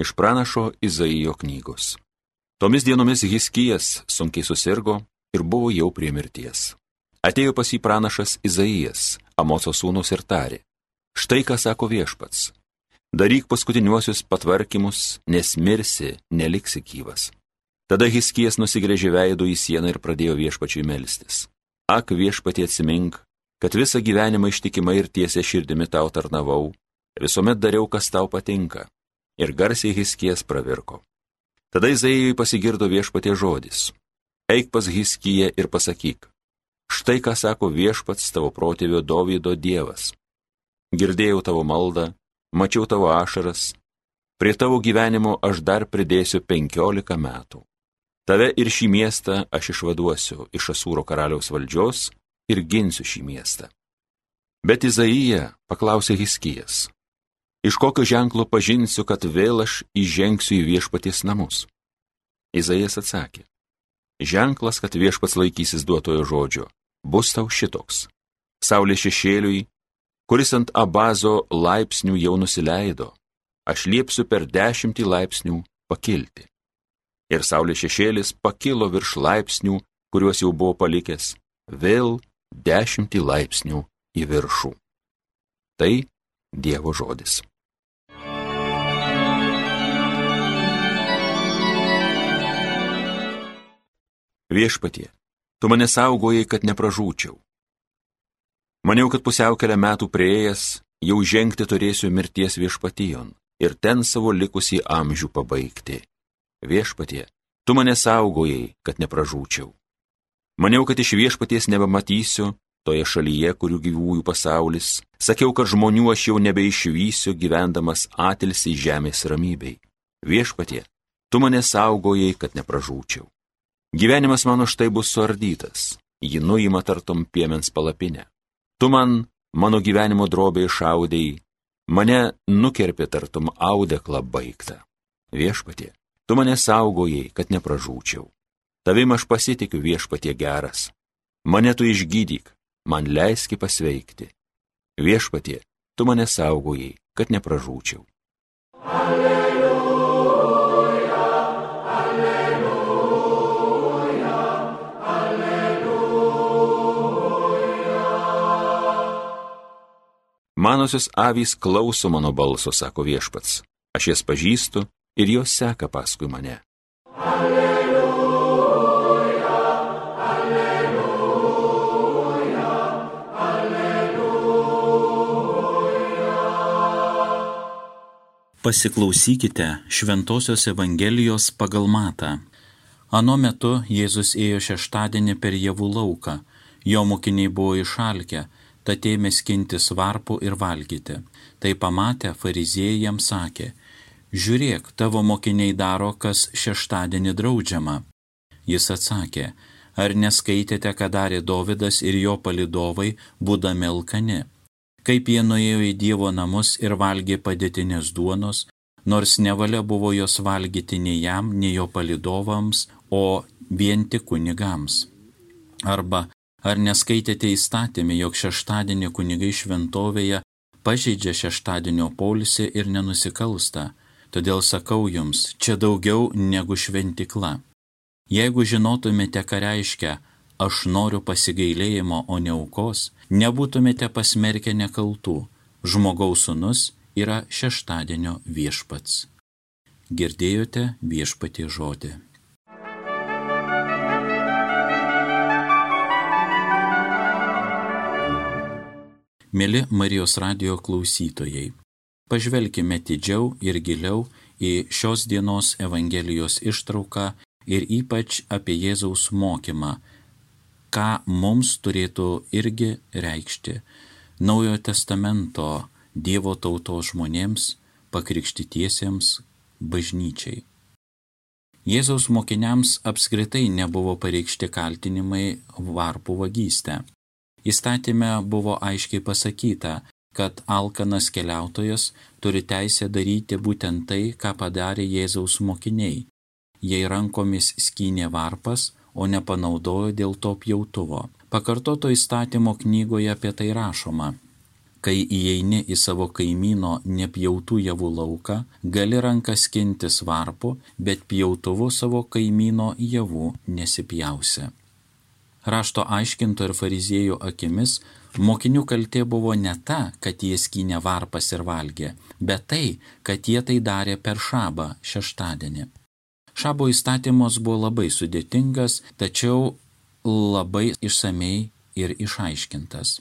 iš pranašo Izaijo knygos. Tomis dienomis Hiskijas sunkiai susirgo ir buvo jau prie mirties. Atėjo pas jį pranašas Izaijas, Amoco sūnus ir tarė. Štai ką sako viešpats. Daryk paskutiniuosius patvarkymus, nes mirsi, neliksi gyvas. Tada Hiskijas nusigrėžė veidų į sieną ir pradėjo viešpačiui melstis. Ak viešpatie atsimink, kad visą gyvenimą ištikimai ir tiesia širdimi tau tarnavau, visuomet dariau, kas tau patinka. Ir garsiai Hiskijas pravirko. Tada Izaijui pasigirdo viešpatie žodis. Eik pas Hiskiją ir pasakyk. Štai ką sako viešpats tavo protėvio Dovydo Dievas. Girdėjau tavo maldą, mačiau tavo ašaras, prie tavo gyvenimo aš dar pridėsiu penkiolika metų. Tave ir šį miestą aš išvaduosiu iš Asūro karaliaus valdžios ir ginsiu šį miestą. Bet Izaija paklausė Hiskijas, iš kokio ženklo pažinsiu, kad vėl aš įžengsiu į viešpaties namus. Izaijas atsakė, ženklas, kad viešpats laikysis duotojo žodžio, bus tau šitoks. Saulė šešėliui, kuris ant abazo laipsnių jau nusileido, aš liepsiu per dešimtį laipsnių pakilti. Ir saulės šešėlis pakilo virš laipsnių, kuriuos jau buvo palikęs, vėl dešimtį laipsnių į viršų. Tai Dievo žodis. Viešpatie, tu mane saugojai, kad nepražūčiau. Maniau, kad pusiaukelę metų prieėjęs, jau žengti turėsiu mirties viešpatijon ir ten savo likusį amžių pabaigti. Viešpatie, tu mane saugojai, kad nepražūčiau. Maniau, kad iš viešpaties nebematysiu toje šalyje, kurių gyvųjų pasaulis. Sakiau, kad žmonių aš jau nebeišvysiu gyvendamas atilsi žemės ramybei. Viešpatie, tu mane saugojai, kad nepražūčiau. Gyvenimas mano štai bus suardytas, jį nuima tartum piemens palapinę. Tu man, mano gyvenimo drobė išaudėjai, mane nukerpė tartum audeklą baigtą. Viešpatie, tu mane saugojai, kad nepražūčiau. Tavim aš pasitikiu viešpatie geras. Mane tu išgydyk, man leiski pasveikti. Viešpatie, tu mane saugojai, kad nepražūčiau. Alleluja. Manosios avys klauso mano balso, sako viešpats. Aš jas pažįstu ir jos seka paskui mane. Alleluja, alleluja, alleluja. Pasiklausykite Šventojios Evangelijos pagal matą. Anu metu Jėzus ėjo šeštadienį per javų lauką, jo mokiniai buvo išalkę tad ėmė skintis varpų ir valgyti. Tai pamatę fariziejai jam sakė, žiūrėk, tavo mokiniai daro, kas šeštadienį draudžiama. Jis atsakė, ar neskaitėte, ką darė Dovydas ir jo palidovai, būdami alkani, kaip jie nuėjo į Dievo namus ir valgė padėtinės duonos, nors nevalia buvo jos valgyti nei jam, nei jo palidovams, o vien tik kunigams. Arba Ar neskaitėte įstatymį, jog šeštadienį kunigai šventovėje pažeidžia šeštadienio polisį ir nenusikalsta? Todėl sakau jums, čia daugiau negu šventikla. Jeigu žinotumėte, ką reiškia, aš noriu pasigailėjimo, o ne aukos, nebūtumėte pasmerkę nekaltų. Žmogaus sunus yra šeštadienio viešpats. Girdėjote viešpatie žodį. Mėly Marijos radio klausytojai, pažvelkime didžiau ir giliau į šios dienos Evangelijos ištrauką ir ypač apie Jėzaus mokymą, ką mums turėtų irgi reikšti Naujojo testamento Dievo tautos žmonėms, pakrikštytiesiems, bažnyčiai. Jėzaus mokiniams apskritai nebuvo pareikšti kaltinimai varpų vagystę. Įstatymė buvo aiškiai pasakyta, kad alkanas keliautojas turi teisę daryti būtent tai, ką padarė Jėzaus mokiniai. Jei rankomis skynė varpas, o nepanaudojo dėl to pjautuvo. Pakartoto įstatymo knygoje apie tai rašoma. Kai įeini į savo kaimyno nepjautų javų lauką, gali ranką skintis varpu, bet pjautuvu savo kaimyno javų nesipjausi. Rašto aiškinto ir fariziejų akimis mokinių kaltė buvo ne ta, kad jie skynė varpas ir valgė, bet tai, kad jie tai darė per šabą šeštadienį. Šabo įstatymas buvo labai sudėtingas, tačiau labai išsamei ir išaiškintas.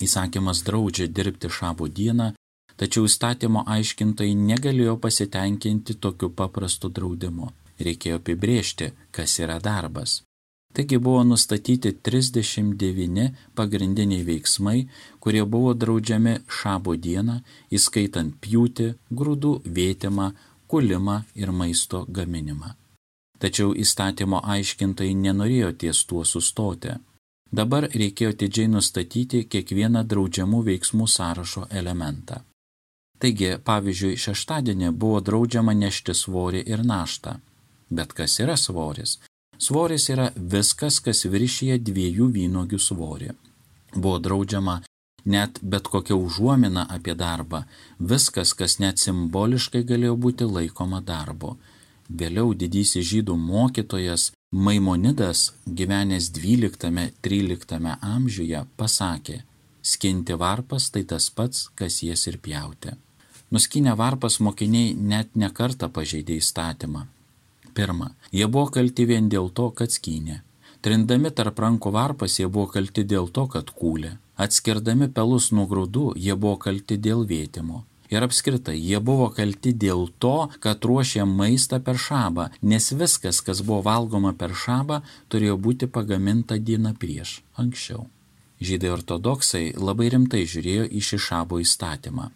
Įsakymas draudžia dirbti šabo dieną, tačiau įstatymo aiškintojai negalėjo pasitenkinti tokiu paprastu draudimu. Reikėjo apibriežti, kas yra darbas. Taigi buvo nustatyti 39 pagrindiniai veiksmai, kurie buvo draudžiami šabo dieną, įskaitant pjūti, grūdų vėtimą, kulimą ir maisto gaminimą. Tačiau įstatymo aiškintojai nenorėjo ties tuo sustoti. Dabar reikėjo didžiai nustatyti kiekvieną draudžiamų veiksmų sąrašo elementą. Taigi, pavyzdžiui, šeštadienį buvo draudžiama nešti svorį ir naštą. Bet kas yra svoris? Svoris yra viskas, kas viršyje dviejų vynogių svorį. Buvo draudžiama net bet kokia užuomina apie darbą, viskas, kas net simboliškai galėjo būti laikoma darbu. Vėliau didysis žydų mokytojas Maimonidas, gyvenęs 12-13 amžiuje, pasakė, skinti varpas tai tas pats, kas jas ir pjauti. Nuskinę varpas mokiniai net nekarta pažeidė įstatymą. Pirma, jie buvo kalti vien dėl to, kad skynė. Trindami tarp rankų varpas jie buvo kalti dėl to, kad kūlė. Atskirdami pelus nuo grūdų jie buvo kalti dėl vėtimo. Ir apskritai, jie buvo kalti dėl to, kad ruošė maistą per šabą, nes viskas, kas buvo valgoma per šabą, turėjo būti pagaminta dieną prieš, anksčiau. Žydai ortodoksai labai rimtai žiūrėjo į šį šabo įstatymą.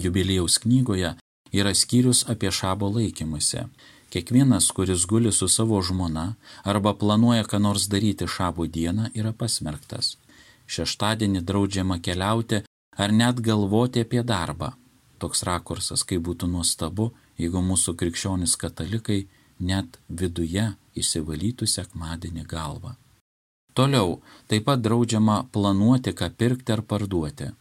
Jubilėjaus knygoje yra skyrius apie šabo laikymusi. Kiekvienas, kuris guli su savo žmona arba planuoja ką nors daryti šabo dieną, yra pasmerktas. Šeštadienį draudžiama keliauti ar net galvoti apie darbą toks rakursas, kaip būtų nuostabu, jeigu mūsų krikščionis katalikai net viduje įsivalytų sekmadienį galvą. Toliau, taip pat draudžiama planuoti, ką pirkti ar parduoti.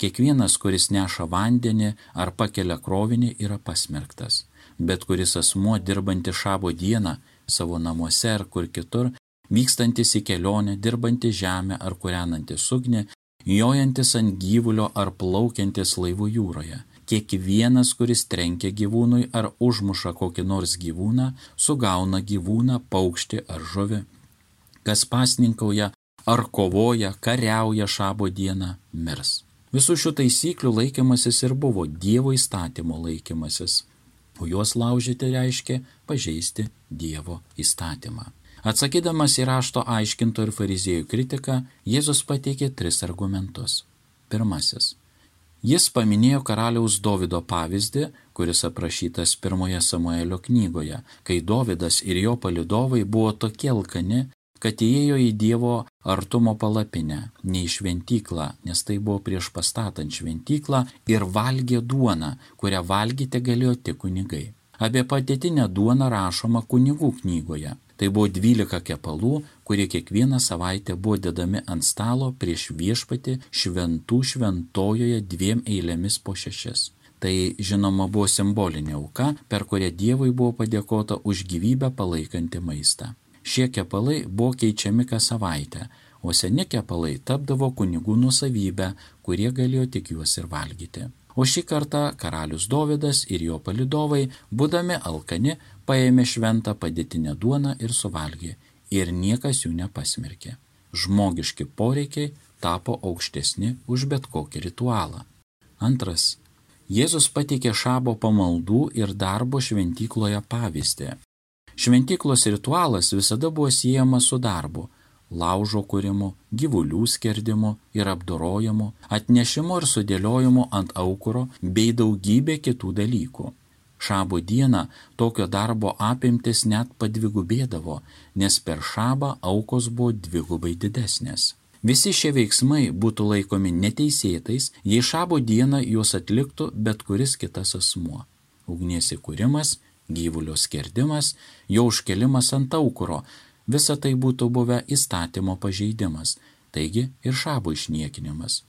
Kiekvienas, kuris neša vandenį ar pakelia krovinį, yra pasmerktas. Bet kuris asmuo dirbanti šabo dieną savo namuose ar kur kitur, vykstantis į kelionę, dirbanti žemę ar kūrenantis ugnį, jojantis ant gyvulio ar plaukiantis laivų jūroje, Kiekvienas, kuris trenkia gyvūnui ar užmuša kokį nors gyvūną, sugauna gyvūną, paukštį ar žuvį. Kas pasninkauja ar kovoja, kariauja šabo dieną, mirs. Visų šių taisyklių laikymasis ir buvo Dievo įstatymo laikymasis, o juos laužyti reiškia pažeisti Dievo įstatymą. Atsakydamas į rašto aiškinto ir fariziejų kritiką, Jėzus pateikė tris argumentus. Pirmasis Jis paminėjo karaliaus Davido pavyzdį, kuris aprašytas pirmoje Samuelio knygoje, kai Davidas ir jo palidovai buvo tokie alkani, kad įėjo į Dievo artumo palapinę, ne į šventyklą, nes tai buvo prieš pastatant šventyklą ir valgė duoną, kurią valgyti galėjo tik kunigai. Apie patėtinę duoną rašoma kunigų knygoje. Tai buvo 12 kepalų, kurie kiekvieną savaitę buvo dedami ant stalo prieš viešpati šventų šventojoje dviem eilėmis po šešis. Tai žinoma buvo simbolinė auka, per kurią Dievui buvo padėkota už gyvybę palaikantį maistą. Šie kepalai buvo keičiami kas savaitę, o seni kepalai tapdavo kunigų nusavybę, kurie galėjo tik juos ir valgyti. O šį kartą karalius Dovydas ir jo palidovai, būdami alkani, paėmė šventą padėtinę duoną ir suvalgė, ir niekas jų nepasmerkė. Žmogiški poreikiai tapo aukštesni už bet kokį ritualą. Antras. Jėzus pateikė šabo pamaldų ir darbo šventykloje pavyzdį. Šventyklos ritualas visada buvo siejamas su darbu laužo kūrimu, gyvulių skerdimu ir apdorojimu, atnešimu ir sudėliojimu ant aukuro bei daugybė kitų dalykų. Šabo dieną tokio darbo apimtis net padvigubėdavo, nes per šabą aukos buvo dvigubai didesnės. Visi šie veiksmai būtų laikomi neteisėtais, jei šabo dieną juos atliktų bet kuris kitas asmuo. Ugnies įkūrimas, gyvulio skerdimas, jo užkelimas ant aukuro visa tai būtų buvę įstatymo pažeidimas, taigi ir šabo išniekinimas.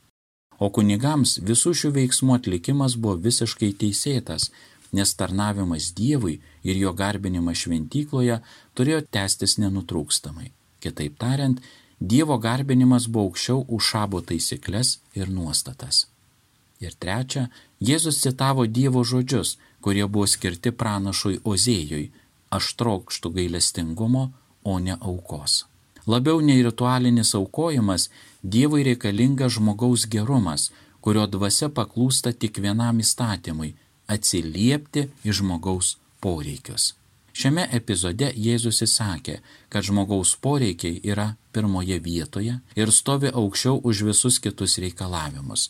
o kunigams visų šių veiksmų atlikimas buvo visiškai teisėtas, nes tarnavimas Dievui ir jo garbinimas šventykloje turėjo tęstis nenutrūkstamai. Kitaip tariant, Dievo garbinimas buvo aukščiau už šabo taisyklės ir nuostatas. Ir trečia, Jėzus citavo Dievo žodžius, kurie buvo skirti pranašui Ozėjui - aš trokštų gailestingumo, o ne aukos. Labiau nei ritualinis aukojimas, Dievui reikalinga žmogaus gerumas, kurio dvasia paklūsta tik vienam įstatymui - atsiliepti į žmogaus poreikius. Šiame epizode Jėzus įsakė, kad žmogaus poreikiai yra pirmoje vietoje ir stovi aukščiau už visus kitus reikalavimus.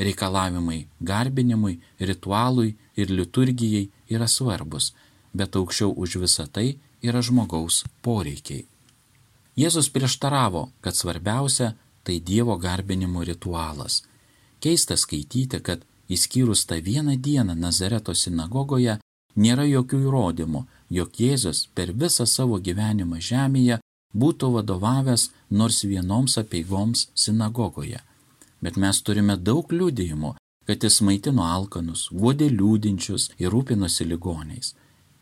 Reikalavimai garbinimui, ritualui ir liturgijai yra svarbus, bet aukščiau už visą tai yra žmogaus poreikiai. Jėzus prieštaravo, kad svarbiausia tai Dievo garbinimo ritualas. Keista skaityti, kad įskyrus tą vieną dieną Nazareto sinagogoje nėra jokių įrodymų, jog Jėzus per visą savo gyvenimą žemėje būtų vadovavęs nors vienoms apieigoms sinagogoje. Bet mes turime daug liudijimų, kad jis maitino alkanus, guodė liūdinčius ir rūpinosi ligoniais.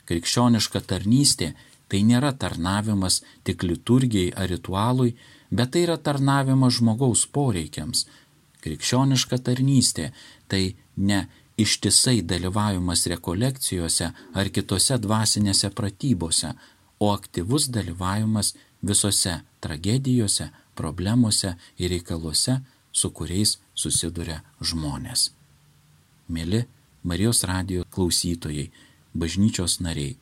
Krikščioniška tarnystė tai nėra tarnavimas tik liturgijai ar ritualui, bet tai yra tarnavimas žmogaus poreikiams. Krikščioniška tarnystė tai ne ištisai dalyvavimas rekolekcijose ar kitose dvasinėse pratybose, o aktyvus dalyvavimas visose tragedijose, problemuose ir reikaluose, su kuriais susiduria žmonės. Mėly Marijos radijo klausytojai, bažnyčios nariai,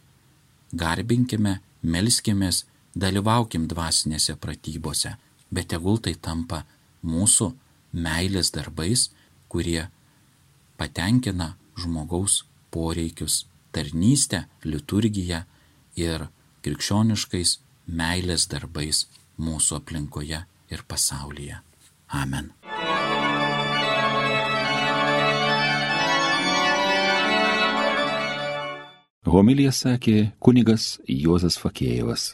garbinkime, melskimės, dalyvaukim dvasinėse pratybose, bet tegul tai tampa mūsų meilės darbais, kurie patenkina žmogaus poreikius, tarnystę, liturgiją ir krikščioniškais meilės darbais mūsų aplinkoje ir pasaulyje. Amen. Homilija sakė kunigas Juozas Fakėjevas.